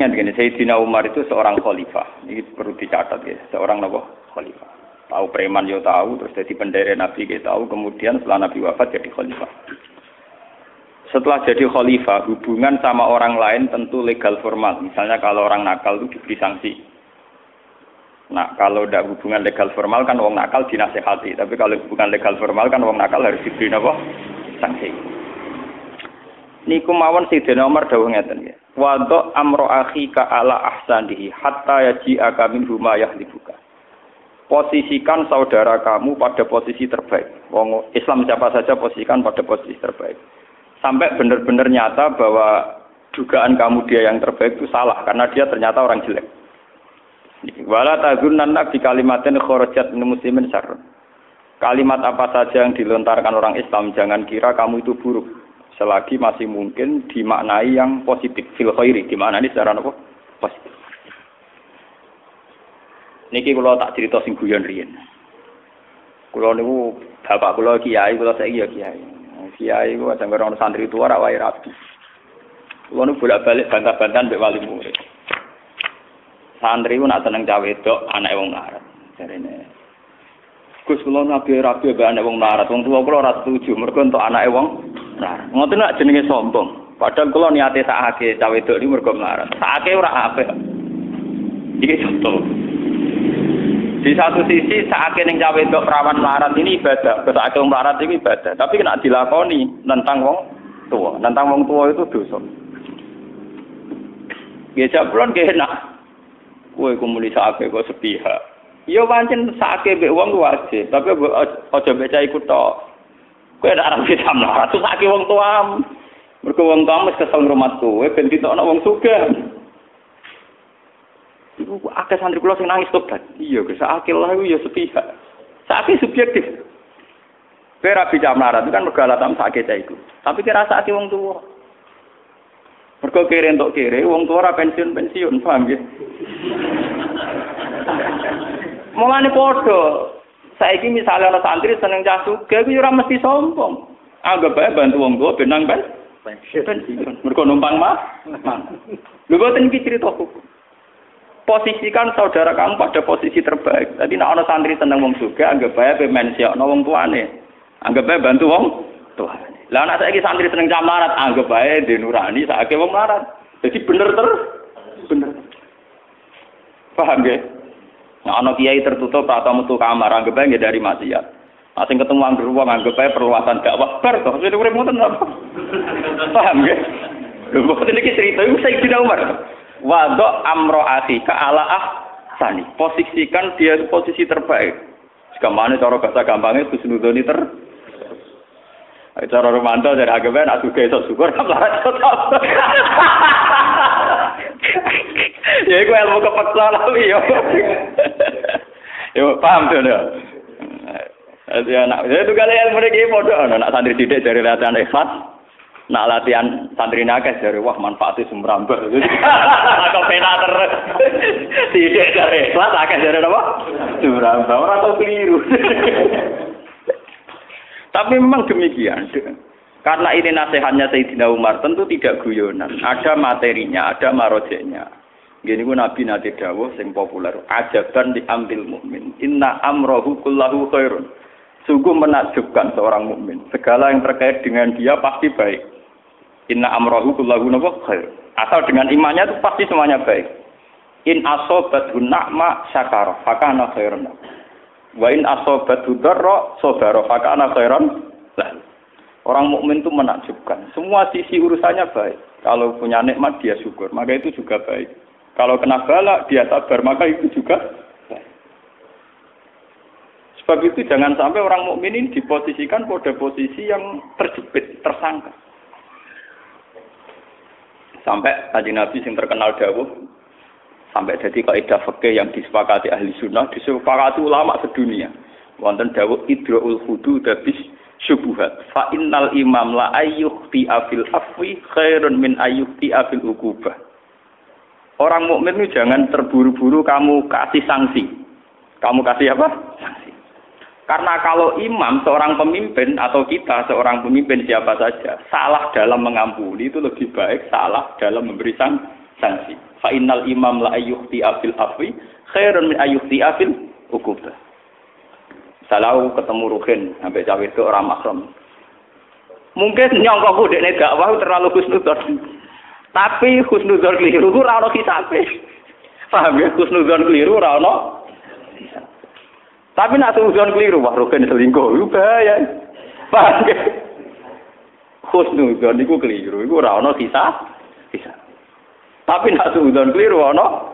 Ingat gini, Sayyidina Umar itu seorang khalifah. Ini perlu dicatat ya, seorang nopo khalifah. Tahu preman yo tahu, terus jadi pendere Nabi kita tahu, kemudian setelah Nabi wafat jadi khalifah. Setelah jadi khalifah, hubungan sama orang lain tentu legal formal. Misalnya kalau orang nakal itu diberi sanksi. Nah, kalau tidak hubungan legal formal kan wong nakal dinasehati. Tapi kalau hubungan legal formal kan wong nakal harus diberi apa? Sanksi. Niku mawon Sayyidina Umar dawuh ngeten ya. Wado amro ka ala ahsanihi hatta yaji'aka min huma yahlibuka. Posisikan saudara kamu pada posisi terbaik. Wong Islam siapa saja posisikan pada posisi terbaik. Sampai benar-benar nyata bahwa dugaan kamu dia yang terbaik itu salah karena dia ternyata orang jelek. Wala tazunnanna bi kalimatin kharajat min muslimin syarrun. Kalimat apa saja yang dilontarkan orang Islam jangan kira kamu itu buruk selagi masih mungkin dimaknai yang positif fil khairi dimaknai secara apa? Positif. Niki kula tak cerita sing guyon riyen. Kula niku bapak kula kiai kula saiki ya kiai. Kiai ku ada orang santri tua ora wae rapi. Kula niku bolak-balik bantah-bantahan mbek wali murid. Santri ku nak seneng cawe wedok anak wong larat. Jarene Gus kula nabi rapi mbek anak wong larat. Wong tua kula ora setuju. Mergo entuk anake wong Nah, ngoten nak jenenge sombong. Padahal kula niate sakake cawe wedok iki mergo melarat. Sakake ora apik. Iki contoh. Di satu sisi sakake ning cawe wedok perawan melarat ini ibadah, sakake wong melarat ini ibadah. Tapi kena dilakoni nentang wong tua. Nentang wong tua itu dosa. Gejak bulan enak. Kue kumuli sakake kok sepihak. Yo pancen sakake mbek wong wajib, tapi aja beca ikut tok. Kowe ndak arep terus aki wong tuam. Mergo wong tuam wis kesel ngrumat kowe ben ditokno wong sugih. Iku akeh santri kula sing nangis tobat. Iya, Gus, akeh lah ya sepihak. Sakit subjektif. Kowe ra bisa melarat itu kan mergo alasan sakit iku. Tapi kira sakit wong tuwa. Mergo kere entuk kere, wong tua ora pensiun-pensiun, paham ya? Mulane padha, Saiki misalnya ana santri seneng cah sugih kuwi ora mesti sombong. Anggap bae bantu wong tuwa benang ben. Mergo numpang mah. Lho boten iki cerita hukum. Posisikan saudara kamu pada posisi terbaik. Tadi nek ana santri seneng wong sugih anggap bae pe mensiokno wong tuane. Anggap bae bantu wong tuane. Lah anak saiki santri seneng cah marat anggap bae denurani saiki wong marat. Jadi bener terus bener. Paham ya? Nah, anak kiai tertutup atau metu kamar, anggap aja dari maksiat. Nah, sing ketemu anggur wong anggap aja perluasan dakwah bar toh. Jadi urip ngoten apa? Paham ya? Lho kok iki cerita iku Sayyidina Umar. Wado amro ke ala ah sani. Posisikan dia posisi terbaik. Sekamane cara bahasa gampangnya nudoni ter Cara romanto dari agama nak suka itu syukur larat ya iku ilmu kepeksa lali yo. Yo paham tuh ya. Ya nak ya itu kali ilmu iki padha ana nak santri didik dari latihan ikhlas. Nak latihan santri nakes dari wah manfaatnya sumrambah. Atau pena terus. Didik dari ikhlas akeh dari apa? Sumrambah ora tau keliru. Tapi memang demikian. Karena ini nasihatnya Sayyidina Umar tentu tidak guyonan. Ada materinya, ada marojeknya. Gini ku Nabi nanti dawuh sing populer. Ajaban diambil mukmin. Inna amrohu kullahu khairun. Sungguh menakjubkan seorang mukmin. Segala yang terkait dengan dia pasti baik. Inna amrohu kullahu khair. Atau dengan imannya itu pasti semuanya baik. In asobat na'ma syakar. Fakana khairun. Wa in asobat darra sobaro. Fakana khairan. Lah. Orang mukmin itu menakjubkan. Semua sisi urusannya baik. Kalau punya nikmat dia syukur. Maka itu juga baik. Kalau kena balak, dia sabar, maka itu juga Sebab itu jangan sampai orang mukmin ini diposisikan pada posisi yang terjepit, tersangka. Sampai tadi Nabi yang terkenal dawuh, sampai jadi kaidah fikih yang disepakati ahli sunnah, disepakati ulama sedunia. Wonten dawuh idraul hudu dabis syubuhat. Fa innal imam la ayyuhti afil afwi khairun min ayyuhti afil ukubah. Orang mukmin itu jangan terburu-buru kamu kasih sanksi. Kamu kasih apa? Sanksi. Karena kalau imam seorang pemimpin atau kita seorang pemimpin siapa saja salah dalam mengampuni itu lebih baik salah dalam memberi sanksi. Fa innal imam la ayyuhti afil afwi khairun min ayyuhti afil ukubah. Salau ketemu Ruhin sampai cawe itu orang makrom. Mungkin nyongkok udah nih gak wah terlalu khusnudon. Tapi khusnudon keliru ora ono kisabe. Paham ya khusnudon keliru ora. Tapi nak khusnudon keliru wah Ruhin selingkuh itu bahaya. Paham ya? Khusnudon itu keliru, itu ora ono kisah. Tapi nak khusnudon keliru ono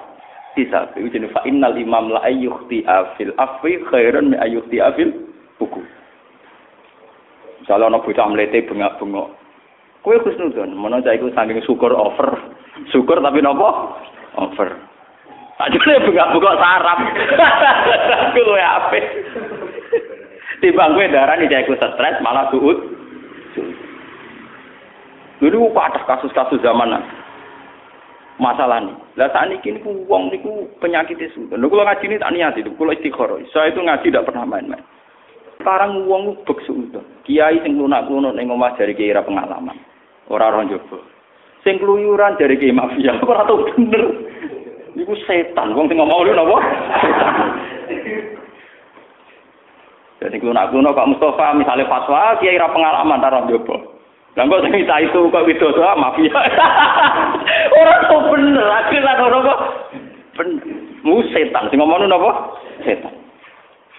hisab. Iku jenenge fa innal imam la ayyukhti afil afwi khairan min ayyukhti afil buku. Misalnya ana bocah mlete bengak-bengok. Kowe khusnudon, mono cah iku saking syukur over. Syukur tapi nopo? Over. Ajane bengak-bengok sarap. Ku luwe apik. Timbang kowe darani cah iku stres malah suut. Dulu ada kasus-kasus zaman masalah nih. Lah saat ini kini uang niku penyakit itu. Lalu kalau ngaji ini tak niat itu, kalau istiqoroh. Saya itu ngaji tidak pernah main-main. Sekarang uang bek sudah. Kiai sing lunak lunak neng omah dari kiai pengalaman. Orang orang jopo. Sing keluyuran dari kiai mafia. Orang tahu bener. Niku setan. Uang sing ngomong lu nopo. Jadi lunak lunak Pak Mustafa misalnya fatwa kiai pengalaman taruh jopo. Lah kok sing itu kok widodo mafia. Ora kok bener, akhirnya ora kok bener. Mu setan sing ngomong napa? Setan.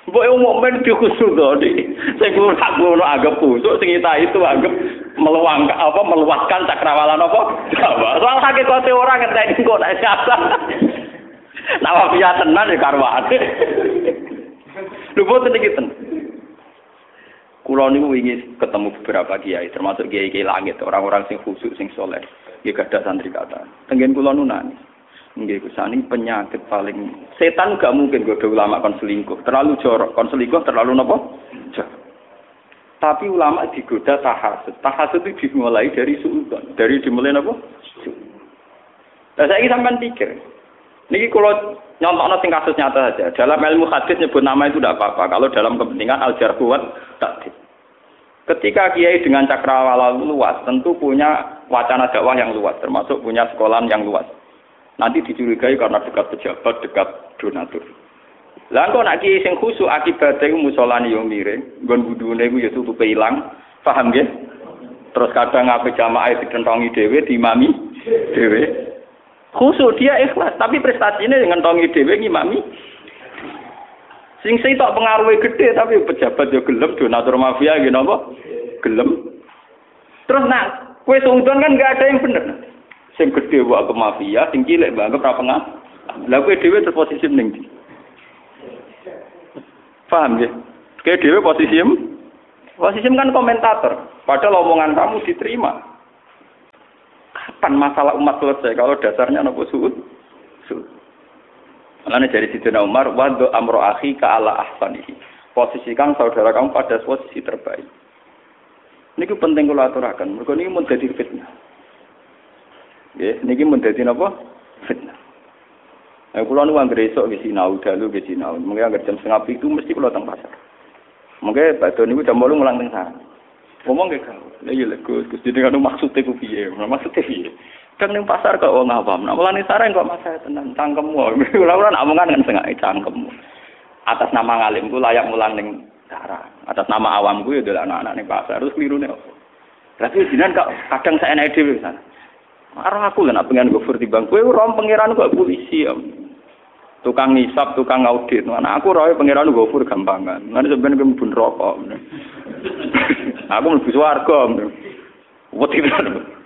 Mbok yo momen dikusul to di. Sing ngono ngono anggap kusuk sing itu anggap meluang apa meluaskan cakrawala apa? Jawa. Soal hakikate ora ngenteni kok nek siapa. Nah mafia tenan ya karwane. Lho boten iki tenan. Kulo niku ingin ketemu beberapa kiai, termasuk kiai-kiai langit, orang-orang sing khusyuk, sing soleh. Ya gada santri kata. Tengen kulo nunani. Nggih kusani penyakit paling setan gak mungkin gue ulama kon selingkuh, terlalu jorok, kon selingkuh terlalu nopo? Tapi ulama digoda tahasud. Tahasud itu dimulai dari suudon, dari dimulai nopo? Nah, saya sampean pikir. Niki kalau nyontok sing kasus nyata saja. Dalam ilmu hadis nyebut nama itu tidak apa-apa. Kalau dalam kepentingan al jarhuat takdir. Ketika kiai dengan cakrawala luas, tentu punya wacana dakwah yang luas, termasuk punya sekolah yang luas. Nanti dicurigai karena dekat pejabat, dekat donatur. Kok nak kiai sing khusyuk akibatnya musolani yo miring, nggon budune iku ya tutupe ilang, paham nggih? Terus kadang ngape jamaah dikentongi dhewe, diimami dhewe. Khusyuk dia ikhlas, tapi prestasinya dengan tongi dhewe ngimami Sing sing tok pengaruhe gede tapi pejabat yo gelem donatur mafia gitu napa? Gelem. Terus nak kue seudon kan gak ada yang bener. Sing gede wae ke mafia, sing cilik anggap ra pengah. Lah kowe dhewe terposisi ndi? Paham ya? Kowe dhewe posisi posisi kan komentator. Padahal omongan kamu diterima. Kapan masalah umat selesai kalau dasarnya nopo suud? Suud. Makanya dari Sidina Umar, wadu amro akhi ke ala ahsanihi. Posisikan saudara kamu pada posisi terbaik. Ini penting kalau aturakan. Mereka ini mau jadi fitnah. Ya, ini mau jadi apa? Fitnah. Nah, kalau nu anggere esok ke sinau, dalu ke sinau. Mungkin anggere jam setengah itu mesti kalau teng pasar. Pak Doni jam bolu ngulang teng sana. Ngomong ke kau, lagi iya Gus, Gus jadi kan maksudnya ku piye? Maksudnya piye? Kan ning pasar kok wong awam. Nak mulane sareng kok masalah tenan cangkemmu. Ora-ora nak omongan kan sengaja cangkemmu. Atas nama ngalimku layak mulang ning sarang. Atas nama awamku ya delok anak-anak ning pasar terus klirune opo. Berarti jinan kok kadang saya naik dhewe sana. Arah aku lah pengen gofur timbang kowe ora pangeran kok polisi ya. Tukang ngisap, tukang audit. Nah, aku roe pangeran gofur gampangan. Nanti sebenarnya gue pun rokok. aku mlebu swarga. Wedi tenan.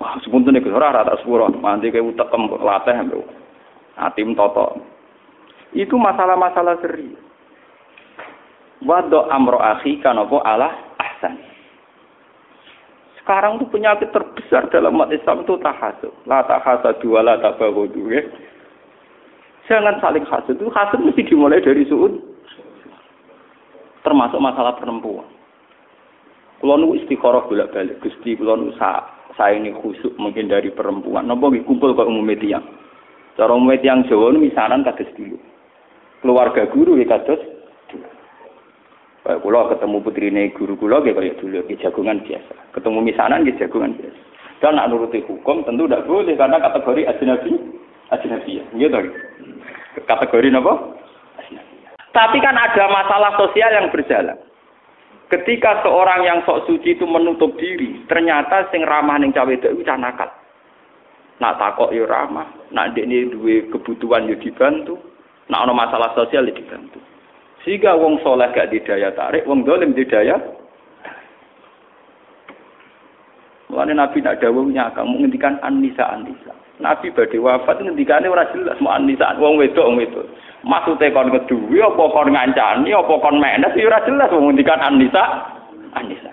Wah, sepunten iku ora rata sepuro, mandi kayak utekem latih ambek atim toto. Itu masalah-masalah seri. Wado amro akhi kanopo Allah ahsan. Sekarang tuh penyakit terbesar dalam umat Islam itu tahasud. La tahasadu wa la tabaghadu ya. Jangan saling hasud. Itu hasud mesti dimulai dari suud. Termasuk masalah perempuan. Kalau nu istikharah bolak-balik, Gusti kalau nu saya ini khusyuk mungkin dari perempuan. Nopo kumpul ke umum tiang. Cara umum tiang Jawa misanan kados dulu. Keluarga guru ya kados. Kayak kula ketemu putrine guru kula kayak kayak dulu, kayak jagungan biasa. Ketemu misanan kayak jagungan biasa. Dan nak nuruti hukum tentu tidak boleh karena kategori ajnabi ajnabi ya. Gitu. Kategori apa? Tapi kan ada masalah sosial yang berjalan. Ketika seorang yang sok suci itu menutup diri, ternyata sing ramah ning cawe itu cah nakal. Nak takok yo ramah, nak ini duwe kebutuhan yo dibantu, nak ono masalah sosial yo dibantu. Sehingga wong soleh gak didaya tarik, wong dolim didaya Mulane Nabi nak dawuh nyakang ngendikan anisa anisa. Nabi badhe wafat ngendikane ora jelas mau anisa wong wedok wong wedok. Maksude kon keduwe apa kon ngancani apa kon menes ya ora jelas wong ngendikan anisa anisa.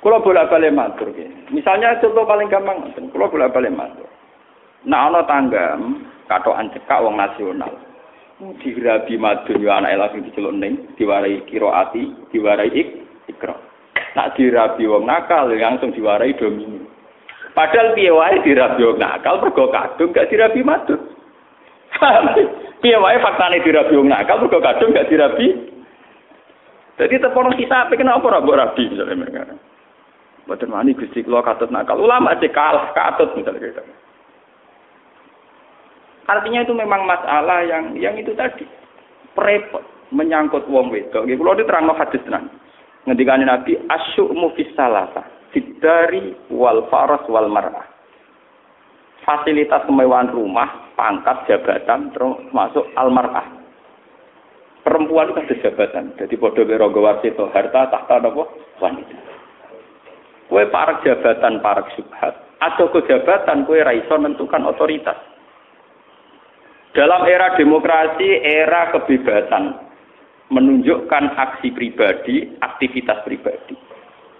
Kalau bolak-balik matur Misalnya contoh paling gampang, kalau bolak-balik matur. Nah, ana tangga katokan cekak wong nasional. Dirabi madun yo anak lagi diceluk ning, diwarai kiroati, diwarai ik. Nak dirabi wong nakal langsung diwarai domini. Padahal piye wae dirabi wong nakal mergo kadung gak dirabi madun. piye wae faktane dirabi wong nakal mergo kadung gak dirabi. Jadi tepono kita kenapa ora mbok rabi misalnya mereka. Boten wani Gusti kula katut nakal. Ulama cek kalah katut misalnya gitu. Artinya itu memang masalah yang yang itu tadi prepot menyangkut wong wedok. Kula diterangno hadis tenan. Ngendikane Nabi asyu'mu fis salasa, fidari wal faras wal mar'ah. Fasilitas kemewahan rumah, pangkat, jabatan, terus masuk al mar'ah. Perempuan itu ada jabatan. Jadi bodoh berogo wasito harta tahta nopo wanita. Kue parak jabatan parak subhat. Atau ke jabatan kue raiso menentukan otoritas. Dalam era demokrasi, era kebebasan, menunjukkan aksi pribadi, aktivitas pribadi.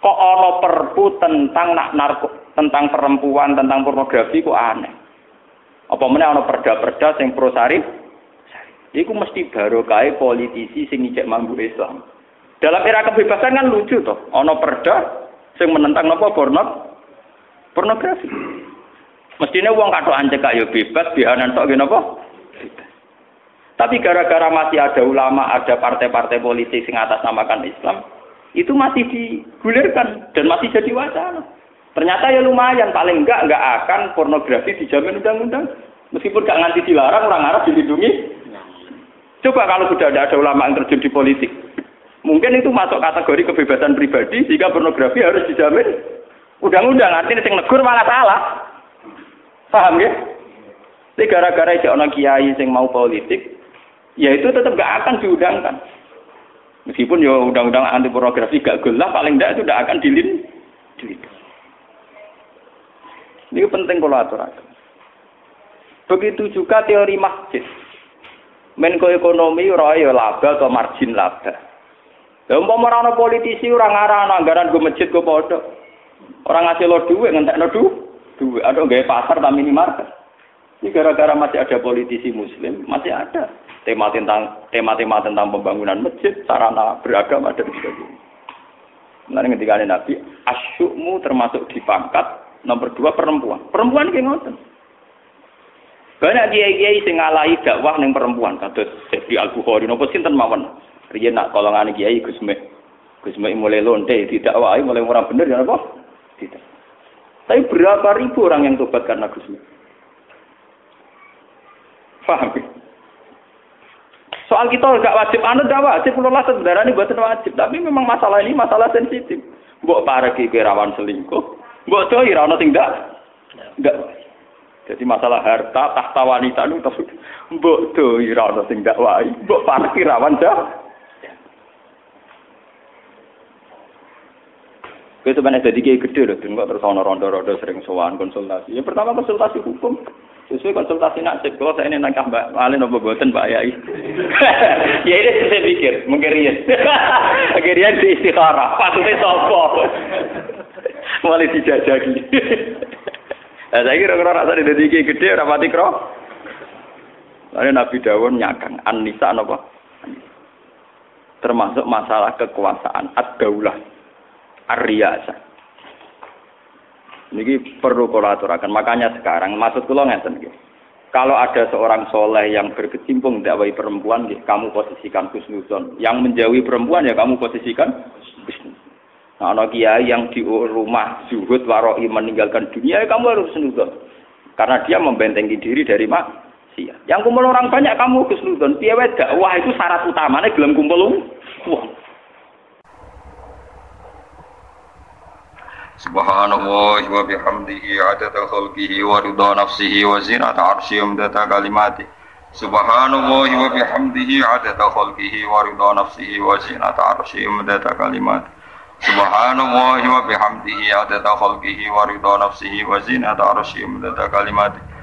Kok ono perpu tentang nak narko, tentang perempuan, tentang pornografi kok aneh. Apa mana ono perda-perda sing pro sarif? Iku mesti baru kai politisi sing ngijek mambu Islam. Dalam era kebebasan kan lucu toh, ono perda sing menentang nopo porno pornografi. Mestinya uang kado anjek yo bebas, bihanan tok gini apa? Tapi gara-gara masih ada ulama, ada partai-partai politik yang atas namakan Islam, itu masih digulirkan dan masih jadi wacana. Ternyata ya lumayan, paling enggak enggak akan pornografi dijamin undang-undang. Meskipun enggak nganti dilarang, orang Arab dilindungi. Coba kalau sudah ada, ada ulama yang terjun di politik. Mungkin itu masuk kategori kebebasan pribadi, sehingga pornografi harus dijamin undang-undang. Artinya yang negur malah salah. Paham ya? Ini gara-gara ada orang kiai yang mau politik, ya itu tetap gak akan diundangkan. Meskipun ya undang-undang anti pornografi gak gelah, paling tidak itu tidak akan dilin. Ini penting kalau aturakan. Begitu juga teori masjid. Menko ekonomi ora ya laba atau margin laba. Lah umpama politisi ora ngarah anggaran go masjid go padha. Orang ngasih lo duit ngentekno duit. Duit ada gaya pasar tak minimarket. Ini gara-gara masih ada politisi muslim, masih ada tema tentang tema-tema tentang pembangunan masjid, sarana beragama dan sebagainya. Nanti ketika Nabi, asyukmu termasuk di pangkat nomor dua perempuan. Perempuan kayak ngoten. Banyak kiai-kiai sing dakwah ning perempuan kados Syekh Al Bukhari napa sinten mawon. Riyen nak kolongane kiai Gus Mek. Gus Mek mulai lonte tidak wae mulai orang bener ya apa? Tidak. Tapi berapa ribu orang yang tobat karena Gus Mek? Faham? Soal kita nggak wajib, anu nggak wajib, kalau lah sebenarnya ini buatan wajib. Tapi memang masalah ini masalah sensitif. Mbok para kiki rawan selingkuh, mbok doi rawan tidak, enggak. Jadi masalah harta, tahta wanita itu tapi mbok doi rawan tidak wae, mbok para rawan dah. Gue sebenarnya jadi kayak gede loh, tunggu terus ono rondo-rondo sering sowan konsultasi. Yang pertama konsultasi hukum, Sesuai konsultasi nasib, kalau saya ini nangkap Mbak Malin apa buatan Mbak Yai. ya ini saya pikir, mungkin Rian. Akhirnya di istikharah, maksudnya sopo. Mulai dijajaki. Nah, saya kira kalau rasa di detik gede, rapati kro. Lalu Nabi Dawud nyakang, An-Nisa apa? Termasuk masalah kekuasaan, ad-daulah, ar-riyasah. Ini perlu kolaborasikan. Makanya sekarang maksud kula ngeten nggih. Kalau ada seorang soleh yang berkecimpung dakwah perempuan, kamu posisikan khusnuzon. Yang menjauhi perempuan ya kamu posisikan. Nah, anak kiai yang di rumah zuhud waroi meninggalkan dunia, ya kamu harus nudon. Karena dia membentengi diri dari maksiat. Yang kumpul orang banyak kamu harus nudon. Piye dakwah itu syarat utamanya gelem kumpul uang. Subhanallah wa bihamdihi adada khalqihi wa ridha nafsihi wa zinata arsyihi wa kalimatihi. Subhanallah wa bihamdihi adada khalqihi wa ridha nafsihi wa zinata arsyihi wa kalimatihi. Subhanallah wa bihamdihi adada khalqihi wa ridha nafsihi wa zinata arsyihi wa kalimatih